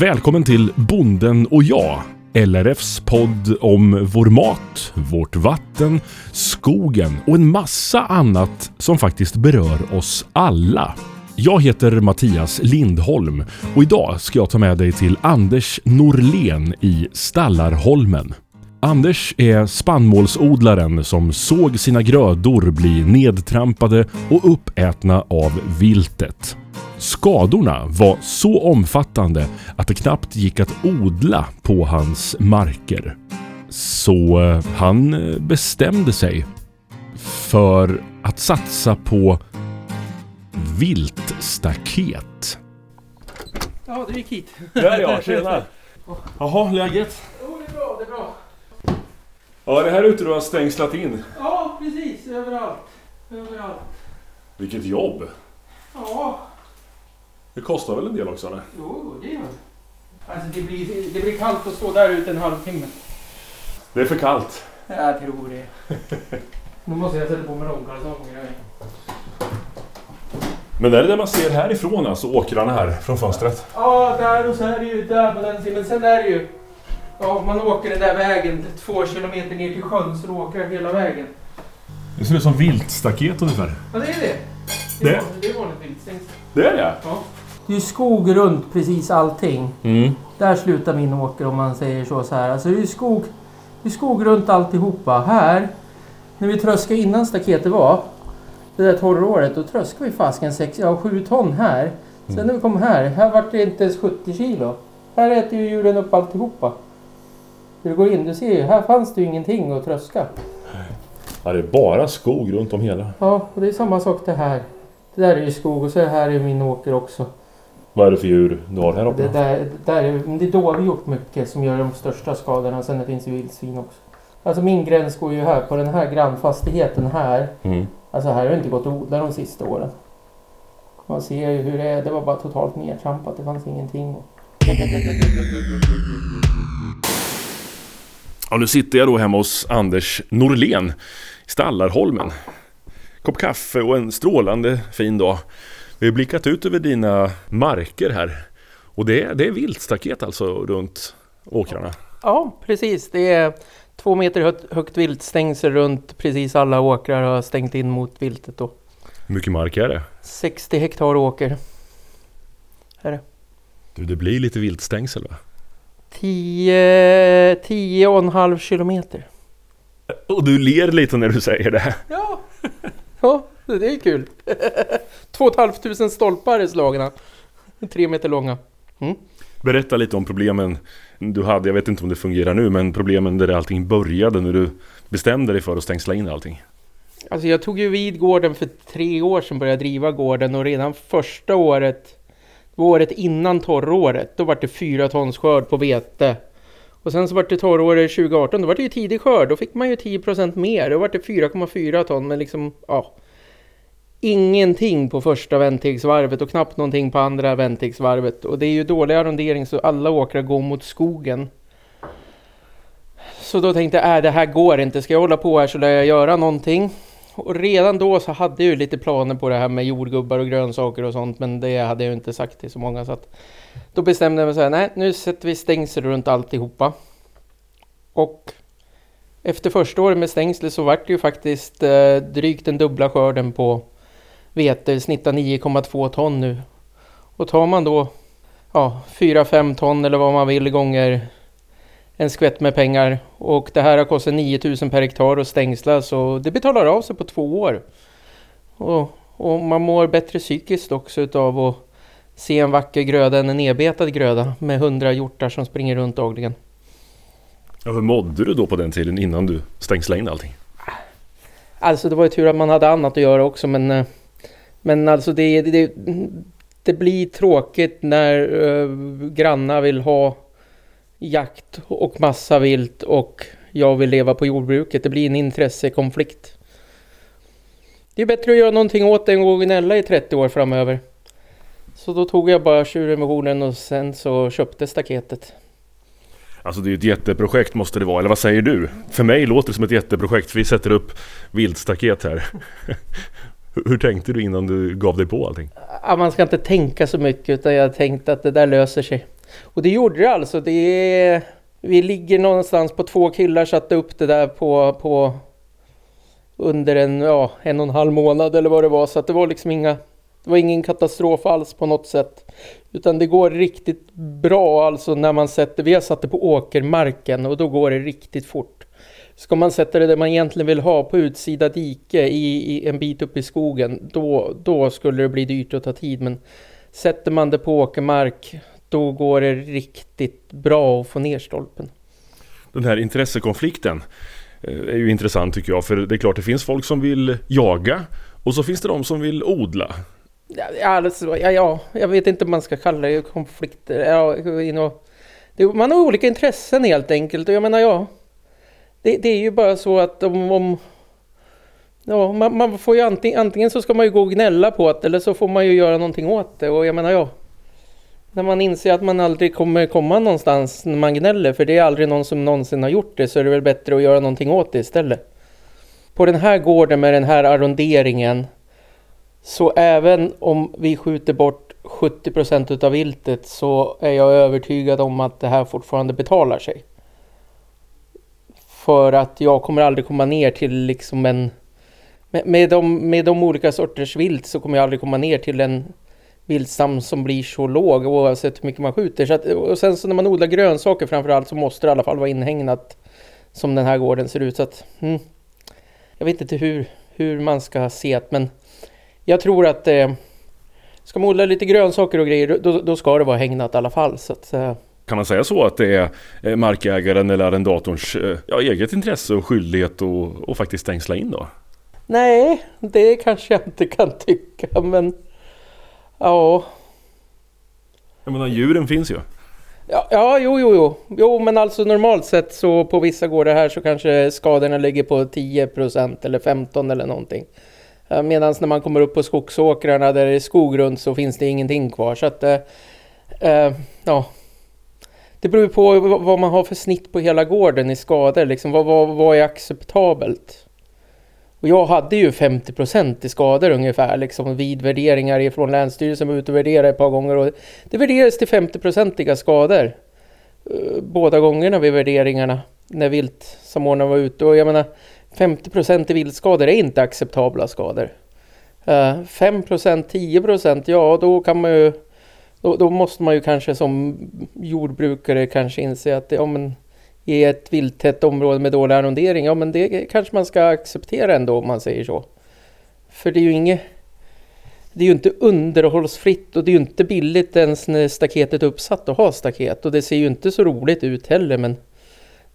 Välkommen till Bonden och jag. LRFs podd om vår mat, vårt vatten, skogen och en massa annat som faktiskt berör oss alla. Jag heter Mattias Lindholm och idag ska jag ta med dig till Anders Norlén i Stallarholmen. Anders är spannmålsodlaren som såg sina grödor bli nedtrampade och uppätna av viltet. Skadorna var så omfattande att det knappt gick att odla på hans marker. Så eh, han eh, bestämde sig för att satsa på viltstaket. Ja, du gick hit. Där är jag, tjena! Jaha, läget? Jo, det är bra, det är bra. Ja, det här ute du har stängslat in. Ja, precis. Överallt. Överallt. Vilket jobb! Ja, Det kostar väl en del också eller? jo, det gör det. Alltså det blir, det blir kallt att stå där ute en halvtimme. Det är för kallt. Jag tror det. Nu måste jag sätta på mig långkalsonger. Men är det det man ser härifrån alltså, åkrarna här från fönstret? Ja, där och så är det ju där på den sidan. Sen är det ju... Ja, om man åker den där vägen två kilometer ner till sjön så åker jag hela vägen. Det ser ut som viltstaket ungefär. Ja, det är det. Det? är vanligt- Det är vanligt viltstängsel. Det är det? Ja. Det är ju skog runt precis allting. Mm. Där slutar min åker om man säger så, så här. Alltså det är ju skog, det är skog runt alltihopa. Här, när vi tröskade innan staketet var, det där torråret, då tröskade vi fasken 6, ja 7 ton här. Sen Mm. när vi kom här, här vart det inte ens 70 kilo. Här äter ju djuren upp alltihopa. Du går in, du ser ju, här fanns det ju ingenting att tröska. Ja, det är bara skog runt om hela. Ja, och det är samma sak det här. Det där är ju skog och så här är min åker också. Vad är det för djur du har här uppe? Det, där, där är, det är dovhjort mycket som gör de största skadorna. Sen det finns ju vildsvin också. Alltså min gräns går ju här på den här grannfastigheten här. Mm. Alltså här har det inte gått att odla de sista åren. Man ser ju hur det är. Det var bara totalt nedtrampat. Det fanns ingenting. Ja, nu sitter jag då hemma hos Anders Norlén i Stallarholmen. Kopp kaffe och en strålande fin dag. Vi har blickat ut över dina marker här. Och det är, det är viltstaket alltså runt åkrarna. Ja, precis. Det är två meter högt, högt viltstängsel runt precis alla åkrar har stängt in mot viltet då. Hur mycket mark är det? 60 hektar åker. Du, det blir lite viltstängsel va? 10, 10 och en halv kilometer. Och du ler lite när du säger det. Ja, ja det är kul. Två tusen stolpar är slagna. Tre meter långa. Berätta lite om problemen du hade. Jag vet inte om det fungerar nu, men problemen där allting började när du bestämde dig för att stängsla in allting. Alltså jag tog ju vid gården för tre år sedan började driva gården och redan första året, året innan torråret, då var det fyra tons skörd på vete. Och sen så var det torråret 2018, då var det ju tidig skörd, då fick man ju 10% mer, då var det 4,4 ton, men liksom, ja. Ingenting på första väntegsvarvet och knappt någonting på andra väntegsvarvet. Och det är ju dålig arrondering så alla åkrar går mot skogen. Så då tänkte jag, äh, det här går inte. Ska jag hålla på här så lär jag göra någonting. Och redan då så hade jag ju lite planer på det här med jordgubbar och grönsaker och sånt. Men det hade jag ju inte sagt till så många. Så att då bestämde jag mig så här, nej nu sätter vi stängsel runt alltihopa. Och efter första året med stängsel så vart det ju faktiskt eh, drygt den dubbla skörden på vete. Snittar 9,2 ton nu. Och tar man då ja, 4-5 ton eller vad man vill gånger en skvätt med pengar och det här har kostat 9000 per hektar att stängsla så det betalar av sig på två år. Och, och man mår bättre psykiskt också utav att se en vacker gröda än en nedbetad gröda med 100 hjortar som springer runt dagligen. Ja, hur mådde du då på den tiden innan du stängslade in allting? Alltså det var ju tur att man hade annat att göra också men eh, men alltså det, det, det blir tråkigt när uh, grannar vill ha jakt och massa vilt och jag vill leva på jordbruket. Det blir en intressekonflikt. Det är bättre att göra någonting åt det än att gnälla i 30 år framöver. Så då tog jag bara tjurremissionen och sen så köpte staketet. Alltså det är ju ett jätteprojekt måste det vara, eller vad säger du? För mig låter det som ett jätteprojekt, för vi sätter upp viltstaket här. Hur- tänkte du innan du gav dig på allting? Ja, man ska inte tänka så mycket utan jag tänkte att det där löser sig. Och det gjorde det alltså. Det vi ligger någonstans på två killar satte upp det där på, på under en, ja, en och en halv månad eller vad det var. Så att det var liksom inga, det var ingen katastrof alls på något sätt. Utan det går riktigt bra alltså när man sätter, vi har satt det på åkermarken och då går det riktigt fort. Ska man sätta det där man egentligen vill ha på utsida dike i, i en bit upp i skogen, då, då skulle det bli dyrt att ta tid. Men sätter man det på åkermark, då går det riktigt bra att få ner stolpen. Den här intressekonflikten eh, är ju intressant tycker jag. För det är klart det finns folk som vill jaga och så finns det de som vill odla. Ja, alltså, ja, ja jag vet inte om man ska kalla det konflikter. Ja, man har olika intressen helt enkelt och jag menar ja. Det, det är ju bara så att om, om Ja, man, man, får ju antingen, antingen så ska man ju gå och gnälla på det eller så får man ju göra någonting åt det och jag menar ja. När man inser att man aldrig kommer komma någonstans när man gnäller, för det är aldrig någon som någonsin har gjort det, så är det väl bättre att göra någonting åt det istället. På den här gården med den här arronderingen, så även om vi skjuter bort 70 procent utav viltet så är jag övertygad om att det här fortfarande betalar sig. För att jag kommer aldrig komma ner till liksom en... Med, med, de, med de olika sorters vilt så kommer jag aldrig komma ner till en viltstam som blir så låg oavsett hur mycket man skjuter. Så att, och sen så när man odlar grönsaker framförallt så måste det i alla fall vara inhägnat som den här gården ser ut. Så att, mm, jag vet inte hur, hur man ska se det men jag tror att eh, ska man odla lite grönsaker och grejer då, då ska det vara hägnat i alla fall. Så att, eh, kan man säga så att det är eh, markägaren eller arrendatorns eh, ja, eget intresse och skyldighet att faktiskt stängsla in då? Nej, det kanske jag inte kan tycka men Ja. Jag menar djuren finns ju. Ja, ja jo, jo, jo. Jo, men alltså normalt sett så på vissa gårdar här så kanske skadorna ligger på 10% eller 15 eller någonting. Medan när man kommer upp på skogsåkrarna där det är skog runt så finns det ingenting kvar. Så att, äh, ja. Det beror på vad man har för snitt på hela gården i skador. Liksom, vad, vad, vad är acceptabelt? Och jag hade ju 50 i skador ungefär liksom vid värderingar från Länsstyrelsen var ute och värderade ett par gånger och det värderades till 50-procentiga skador. Eh, båda gångerna vid värderingarna när viltsamordnaren var ute och jag menar 50 procent i viltskador är inte acceptabla skador. Eh, 5 procent, 10 procent, ja då kan man ju då, då, måste man ju kanske som jordbrukare kanske inse att ja, men i ett vilttätt område med dålig arrondering, ja men det kanske man ska acceptera ändå om man säger så. För det är ju inget... Det är ju inte underhållsfritt och det är ju inte billigt ens när staketet är uppsatt att ha staket. Och det ser ju inte så roligt ut heller men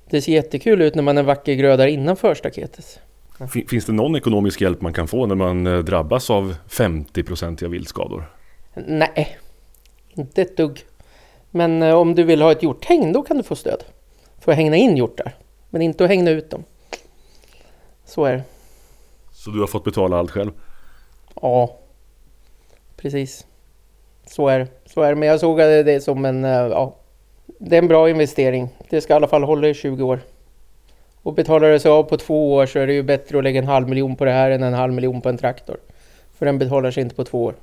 det ser jättekul ut när man är vacker grödar innanför staketet. Finns det någon ekonomisk hjälp man kan få när man eh, drabbas av 50-procentiga viltskador? Nej, inte ett dugg. Men eh, om du vill ha ett hjorthägn då kan du få stöd för att hängna in hjortar. Men inte att hängna ut dem. Så är det. Så du har fått betala allt själv? Ja, precis. Så är det. Så är det. Men jag såg det som en, eh, ja, det är en bra investering. Det ska i alla fall hålla i 20 år. Och betalar det sig av på två år så är det ju bättre att lägga en halv miljon på det här än en halv miljon på en traktor. För den betalar sig inte på två år.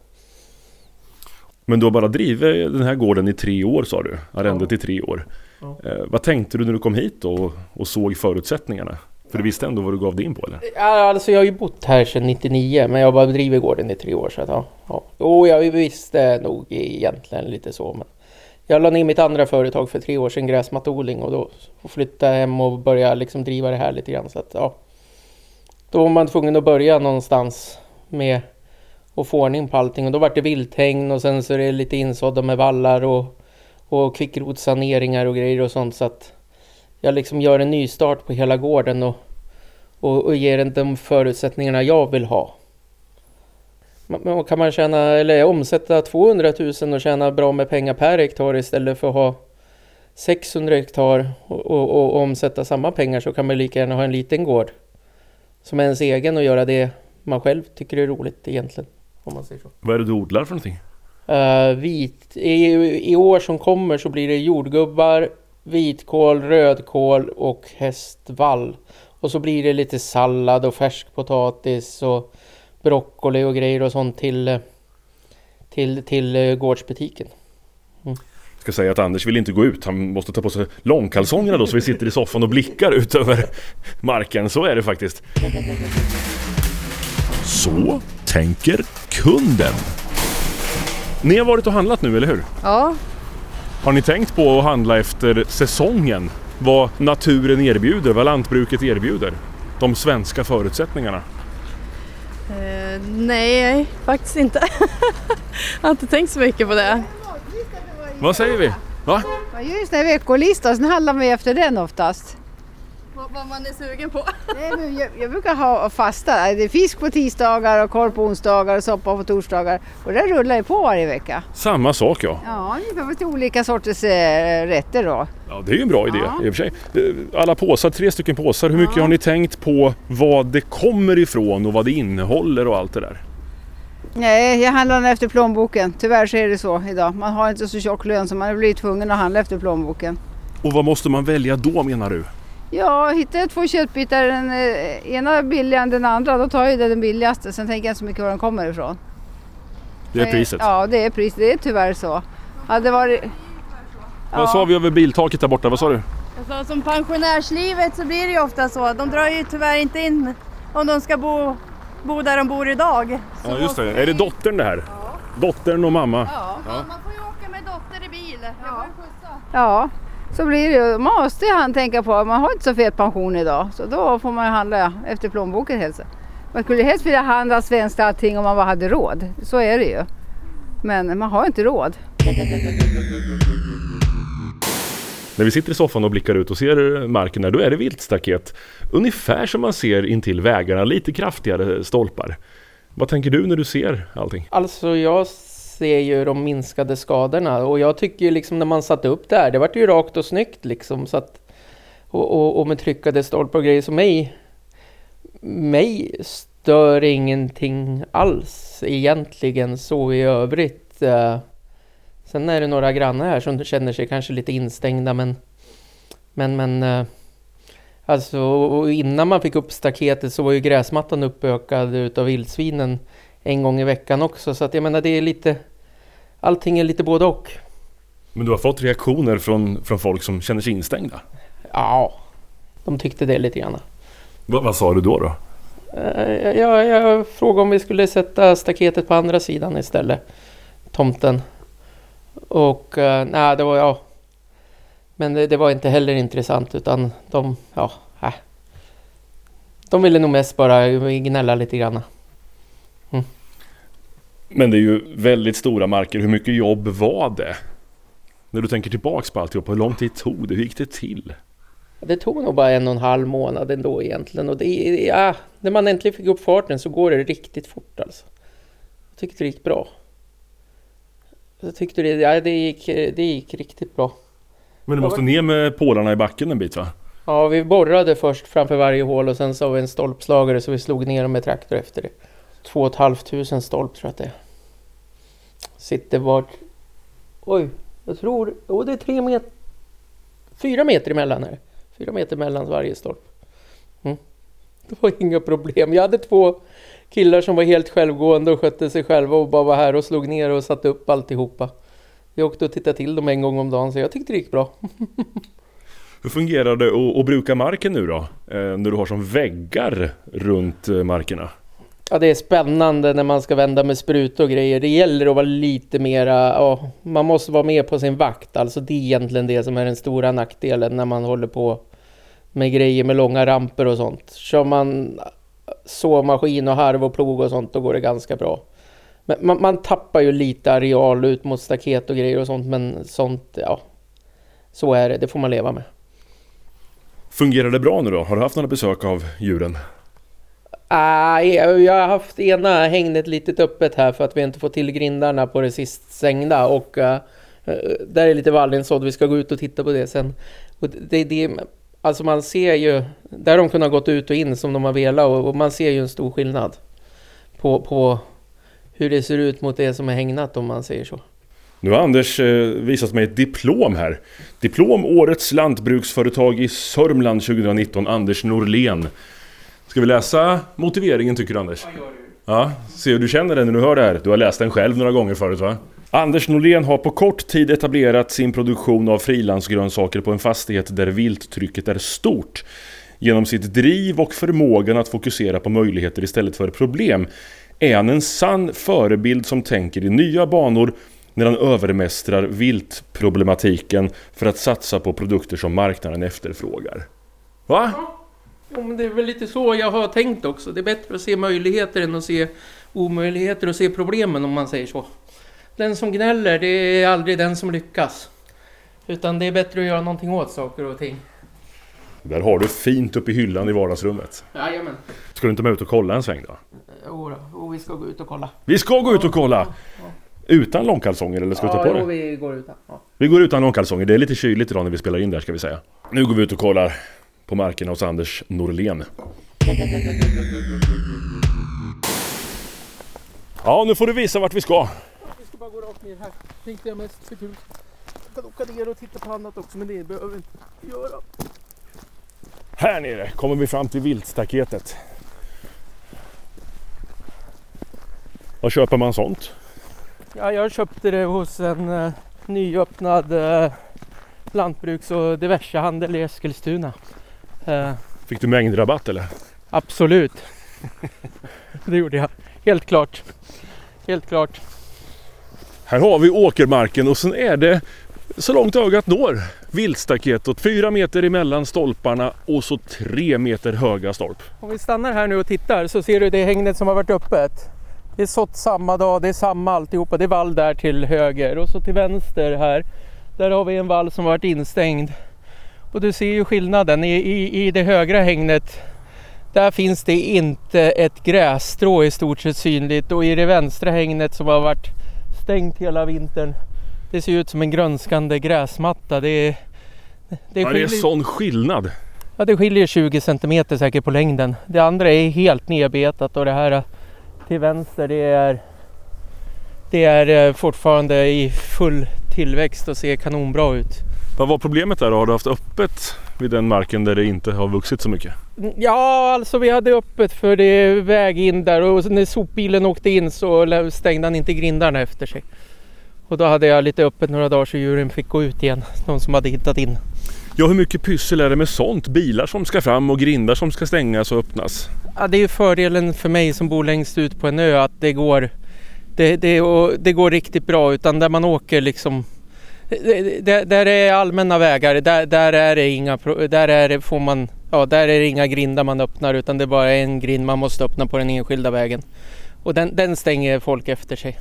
Men du har bara drivit den här gården i tre år sa du? Arrendet ja. i tre år. Ja. Eh, vad tänkte du när du kom hit och, och såg förutsättningarna? För du visste ändå vad du gav dig in på eller? Ja, alltså jag har ju bott här sedan 99 men jag har bara drivit gården i tre år så att ja. ja. Jo, jag visste nog egentligen lite så men jag la ner mitt andra företag för tre år sedan, gräsmatteodling och då flyttade jag hem och började liksom driva det här lite grann så att ja. Då var man tvungen att börja någonstans med och få ordning på allting och då vart det vilthägn och sen så är det lite insådda med vallar och och kvickrotssaneringar och grejer och sånt så att jag liksom gör en ny start på hela gården och, och, och ger den de förutsättningarna jag vill ha. Men kan man tjäna, eller omsätta 200 000 och tjäna bra med pengar per hektar istället för att ha 600 hektar och, och, och omsätta samma pengar så kan man lika gärna ha en liten gård som är ens egen och göra det man själv tycker är roligt egentligen. Om man säger så. Vad är det du odlar för någonting? Uh, vit. I, I år som kommer så blir det jordgubbar, vitkål, rödkål och hästvall. Och så blir det lite sallad och färskpotatis och broccoli och grejer och sånt till, till, till gårdsbutiken. Mm. ska säga att Anders vill inte gå ut. Han måste ta på sig långkalsongerna då så vi sitter i soffan och blickar ut över marken. Så är det faktiskt. Så tänker kunden. Ni har varit och handlat nu, eller hur? Ja, Har ni tänkt på att handla efter säsongen? Vad naturen erbjuder, vad lantbruket erbjuder? De svenska förutsättningarna. eh, nej faktiskt inte. Jag har inte tänkt så mycket på det. Vad säger vi? Va? Man gör ju sån här veckolista, sen handlar man efter den oftast. Vad man är sugen på. Nej, men jag, jag brukar ha fasta, det är fisk på tisdagar och korv på onsdagar och soppa på torsdagar. Och det rullar ju på varje vecka. Samma sak ja. Ja, ungefär fast olika sorters eh, rätter då. Ja, det är ju en bra idé Ja. i och för sig. Eh, Alla påsar, tre stycken påsar. Hur mycket Ja. har ni tänkt på vad det kommer ifrån och vad det innehåller och allt det där? Nej, jag handlar efter plånboken. Tyvärr så är det så idag. Man har inte så tjock lön så man blir tvungen att handla efter plånboken. Och vad måste man välja då menar du? Ja, hittar jag två köttbitar, den eh, ena billigare än den andra, då tar jag ju den billigaste. Sen tänker jag inte så mycket var den kommer ifrån. Det är priset. Ja, det är priset. Det är tyvärr så. Hade varit... Vad sa vi över biltaket där borta? Vad sa du? Alltså, som pensionärslivet så blir det ju ofta så. De drar ju tyvärr inte in om de ska bo, bo där de bor idag. Så Ja just det. Är det dottern det här? Dottern och mamma? Ja, man får ju åka med dotter i bil. Jag får ju skjutsa. Ja, så blir det ju. Man måste ju han tänka på. Man har inte så fet pension idag. Så då får man ju handla efter plånboken helst. Man skulle helst vilja handla svenskt allting om man bara hade råd. Så är det ju. Men man har inte råd. När vi sitter i soffan och blickar ut och ser marken där, då är det viltstaket. Ungefär som man ser intill vägarna, lite kraftigare stolpar. Vad tänker du när du ser allting? Alltså jag det är ju de minskade skadorna och jag tycker ju liksom när man satte upp det här, det vart ju rakt och snyggt liksom så att och, och, och med tryckade stolpar och grejer Så mig mig stör ingenting alls egentligen så i övrigt. Eh, sen är det några grannar här som känner sig kanske lite instängda men men men eh, Alltså innan man fick upp staketet så var ju gräsmattan uppökad utav vildsvinen en gång i veckan också. Så att jag menar det är lite Allting är lite både och. Men du har fått reaktioner från, från folk som känner sig instängda. Ja, de tyckte det lite grann. Va, vad sa du då? då? Eh, Jag, jag frågade om vi skulle sätta staketet på andra sidan istället. Tomten. Och eh, nej, det var ja. Men det, det var inte heller intressant utan de, ja, äh. De ville nog mest bara gnälla lite grann. Men det är ju väldigt stora marker. Hur mycket jobb var det? När du tänker tillbaks på alltihop, hur lång tid tog det? Hur gick det till? Det tog nog bara en och en halv månad ändå egentligen. Och det, ja, när man äntligen fick upp farten så går det riktigt fort alltså. Jag tyckte det gick bra. Jag tyckte det, ja, det, gick, det gick riktigt bra. Men du måste ner med pålarna i backen en bit va? Ja, vi borrade först framför varje hål och sen så har vi en stolpslagare så vi slog ner dem med traktor efter det. Två och ett halvt tusen stolp tror jag att det är. Sitter vart... Oj, jag tror... Jo, det är tre meter... Fyra meter emellan här. Fyra meter mellan varje stolp. Mm. Det var inga problem. Jag hade två killar som var helt självgående och skötte sig själva och bara var här och slog ner och satte upp alltihopa. Jag åkte och tittade till dem en gång om dagen så jag tyckte det gick bra. Hur fungerar det att, att bruka marken nu då? Eh, när du har som väggar runt eh, markerna? Ja, det är spännande när man ska vända med sprut och grejer. Det gäller att vara lite mera, ja, man måste vara med på sin vakt. Alltså det är egentligen det som är den stora nackdelen när man håller på med grejer med långa ramper och sånt. Kör man såmaskin och harv och plog och sånt, då går det ganska bra. Men man, man tappar ju lite areal ut mot staket och grejer och sånt, men sånt, ja. Så är det, det får man leva med. Fungerar det bra nu då? Har du haft några besök av djuren? Ah, Nej, jag har haft ena hängnet lite öppet här för att vi inte får till grindarna på det sist stängda och uh, där är lite vallinsådd. Vi ska gå ut och titta på det sen. Och det, det, alltså man ser ju, där har de kunnat gått ut och in som de har velat och, och man ser ju en stor skillnad på, på hur det ser ut mot det som är hängnat om man säger så. Nu har Anders eh, visat mig ett diplom här. Diplom Årets lantbruksföretag i Sörmland 2019, Anders Norlén. Ska vi läsa motiveringen tycker du Anders? Ja, se hur du känner den när du hör det här. Du har läst den själv några gånger förut va? Anders Norlén har på kort tid etablerat sin produktion av frilansgrönsaker på en fastighet där vilttrycket är stort. Genom sitt driv och förmågan att fokusera på möjligheter istället för problem är han en sann förebild som tänker i nya banor när han övermästrar viltproblematiken för att satsa på produkter som marknaden efterfrågar. Va? Jo, men det är väl lite så jag har tänkt också. Det är bättre att se möjligheter än att se omöjligheter och se problemen om man säger så. Den som gnäller, det är aldrig den som lyckas. Utan det är bättre att göra någonting åt saker och ting. Där har du fint uppe i hyllan i vardagsrummet. Jajamän. Ska du inte med ut och kolla en sväng då? Jo, då. Och vi ska gå ut och kolla. Vi ska gå ut och kolla! Utan långkalsonger eller ska du ta Ja, på jo, dig? vi går utan. Ja. Vi går utan långkalsonger, det är lite kyligt idag när vi spelar in där ska vi säga. Nu går vi ut och kollar på markerna hos Anders Norlén. Ja, nu får du visa vart vi ska. Vi ska bara gå rakt ner här. Tänkte jag mest för kul. Jag kan åka ner och titta på annat också, men det behöver vi inte göra. Här nere kommer vi fram till viltstaketet. Vad köper man sånt? Ja, jag köpte det hos en uh, nyöppnad uh, lantbruks och diversehandel i Eskilstuna. Eh, Fick du mängdrabatt eller? absolut. det gjorde jag. Helt klart. Helt klart. Här har vi åkermarken och sen är det så långt ögat når viltstaketet. Fyra meter emellan stolparna och så tre meter höga stolp. Om vi stannar här nu och tittar så ser du det hängnet som har varit öppet. Det är sått samma dag, det är samma alltihopa. Det är vall där till höger och så till vänster här. Där har vi en vall som har varit instängd. Och du ser ju skillnaden. I, i, i det högra hängnet där finns det inte ett grässtrå i stort sett synligt och i det vänstra hängnet som har varit stängt hela vintern. Det ser ut som en grönskande gräsmatta. Det är, det Ja, det är skiljer- sån skillnad. Ja, det skiljer 20 centimeter säkert på längden. Det andra är helt nedbetat och det här eh, till vänster det är det är eh, fortfarande i full tillväxt och ser kanonbra ut. Vad var problemet där? Har du haft öppet vid den marken där det inte har vuxit så mycket? Ja, alltså vi hade öppet för det är väg in där och när sopbilen åkte in så stängde han inte grindarna efter sig. Och då hade jag lite öppet några dagar så djuren fick gå ut igen. De som hade hittat in. Ja, hur mycket pyssel är det med sånt? Bilar som ska fram och grindar som ska stängas och öppnas. Ja, det är ju fördelen för mig som bor längst ut på en ö att det går det, det, det går riktigt bra utan där man åker liksom där det är allmänna vägar, där, där är det inga där är det, får man, ja, där är det inga grindar man öppnar utan det är bara en grind man måste öppna på den enskilda vägen. Och den, den stänger folk efter sig.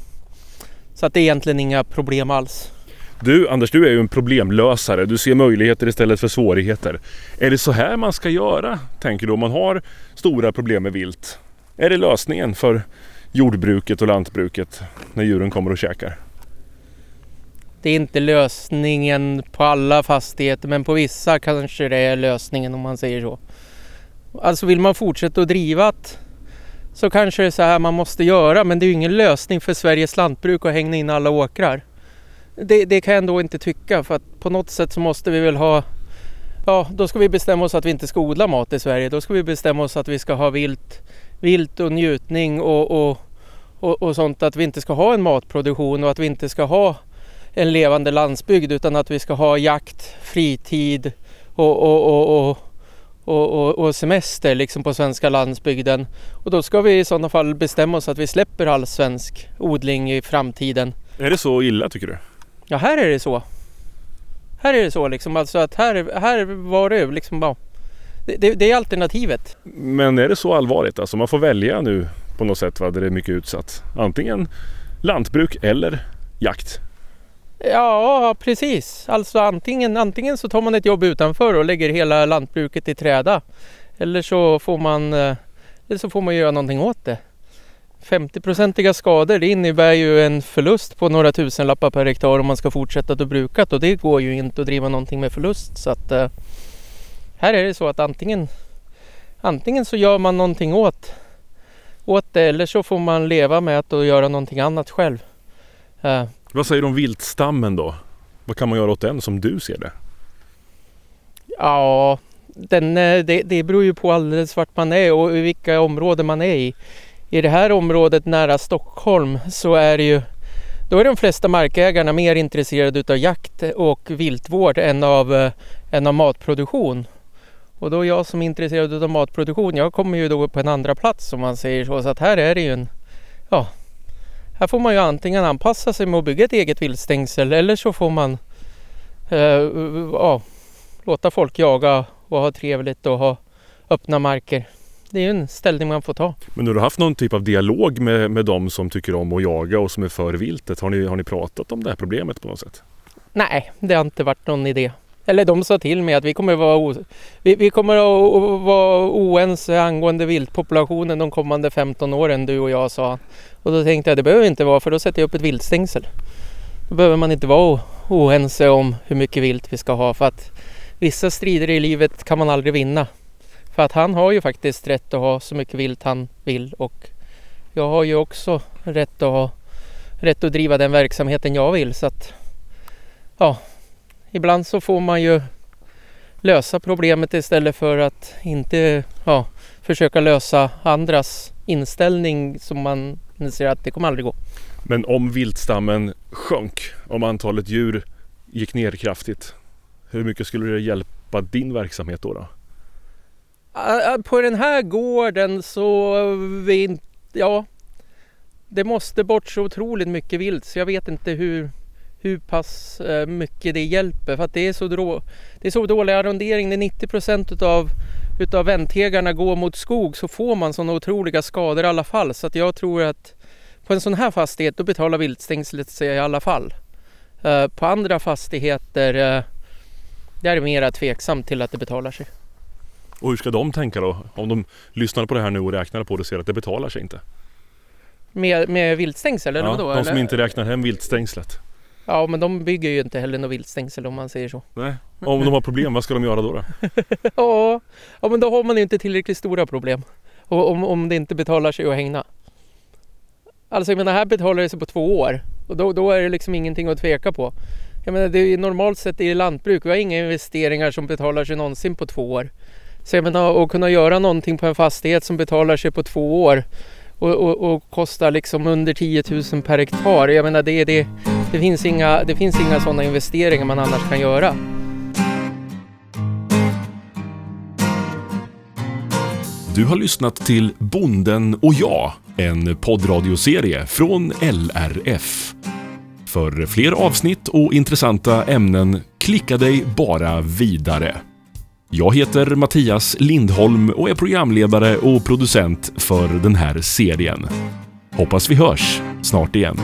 Så att det är egentligen inga problem alls. Du Anders, du är ju en problemlösare. Du ser möjligheter istället för svårigheter. Är det så här man ska göra, tänker du, om man har stora problem med vilt? Är det lösningen för jordbruket och lantbruket när djuren kommer och käkar? Det är inte lösningen på alla fastigheter men på vissa kanske det är lösningen om man säger så. Alltså vill man fortsätta att driva att så kanske det är så här man måste göra men det är ju ingen lösning för Sveriges lantbruk att hänga in alla åkrar. Det, det kan jag ändå inte tycka för att på något sätt så måste vi väl ha Ja, då ska vi bestämma oss att vi inte ska odla mat i Sverige. Då ska vi bestämma oss att vi ska ha vilt, vilt och njutning och, och, och, och sånt. Att vi inte ska ha en matproduktion och att vi inte ska ha en levande landsbygd utan att vi ska ha jakt, fritid och, och, och, och, semester liksom på svenska landsbygden. Och då ska vi i sådana fall bestämma oss att vi släpper all svensk odling i framtiden. Är det så illa tycker du? Ja, här är det så. Här är det så liksom, alltså att här, här var det liksom bara... Det, det, det är alternativet. Men är det så allvarligt? Alltså man får välja nu på något sätt va, där det är mycket utsatt. Antingen lantbruk eller jakt. Ja, precis. Alltså antingen, antingen så tar man ett jobb utanför och lägger hela lantbruket i träda. Eller så får man, eh, eller så får man göra någonting åt det. 50-procentiga skador det innebär ju en förlust på några tusenlappar per hektar om man ska fortsätta att bruka och det går ju inte att driva någonting med förlust. Så att eh, här är det så att antingen, antingen så gör man någonting åt, åt det eller så får man leva med att och göra någonting annat själv. Eh, vad säger du om viltstammen då? Vad kan man göra åt den som du ser det? Ja, den, eh, det, det beror ju på alldeles vart man är och vilka områden man är i. i det här området nära Stockholm så är det ju då är de flesta markägarna mer intresserade utav jakt och viltvård än av, eh, än av matproduktion. Och då jag som är intresserad av matproduktion, jag kommer ju då på en andra plats om man säger så. Så att här är det ju en, ja, här får man ju antingen anpassa sig med att bygga ett eget viltstängsel eller så får man eh, ja, låta folk jaga och ha trevligt och ha öppna marker. Det är ju en ställning man får ta. Men har du haft någon typ av dialog med, med de som tycker om att jaga och som är för viltet? Har ni, har ni pratat om det här problemet på något sätt? Nej, det har inte varit någon idé. Eller de sa till mig att vi kommer vara, vi, vi kommer att vara oense angående viltpopulationen de kommande 15 åren, du och jag, sa Och då tänkte jag det behöver inte vara för då sätter jag upp ett viltstängsel. Då behöver man inte vara oense om hur mycket vilt vi ska ha för att vissa strider i livet kan man aldrig vinna. För att han har ju faktiskt rätt att ha så mycket vilt han vill och jag har ju också rätt att ha rätt att driva den verksamheten jag vill så att ja, ibland så får man ju lösa problemet istället för att inte ja, försöka lösa andras inställning som man inser att det kommer aldrig gå. Men om viltstammen sjönk, om antalet djur gick ner kraftigt, hur mycket skulle det hjälpa din verksamhet då? då? På den här gården så, vi, ja, det måste bort så otroligt mycket vilt så jag vet inte hur, hur pass eh, mycket det hjälper. För att det är så, drå, det är så dålig arrondering. När 90 procent utav, utav väntegarna går mot skog så får man sådana otroliga skador i alla fall. Så att jag tror att på en sån här fastighet då betalar viltstängslet sig i alla fall. Uh, på andra fastigheter uh, där är det mera tveksamt till att det betalar sig. Och hur ska de tänka då? Om de lyssnar på det här nu och räknar på det och ser att det betalar sig inte? Med, med viltstängsel eller ja, vadå? De eller? som inte räknar hem viltstängslet. Ja men de bygger ju inte heller något viltstängsel om man säger så. Nej, om de har problem, vad ska de göra då? då? ja, ja men då har man ju inte tillräckligt stora problem. Och om, om det inte betalar sig att hängna. Alltså jag menar här betalar det sig på två år. Och då, då är det liksom ingenting att tveka på. Jag menar det är normalt sett i lantbruk, vi har inga investeringar som betalar sig någonsin på två år. Så jag menar att kunna göra någonting på en fastighet som betalar sig på två år och, och, och kostar liksom under 10 000 per hektar. Jag menar det, det, det finns inga, det finns inga sådana investeringar man annars kan göra. Du har lyssnat till Bonden och jag, en poddradioserie från LRF. För fler avsnitt och intressanta ämnen, klicka dig bara vidare. Jag heter Mattias Lindholm och är programledare och producent för den här serien. Hoppas vi hörs snart igen.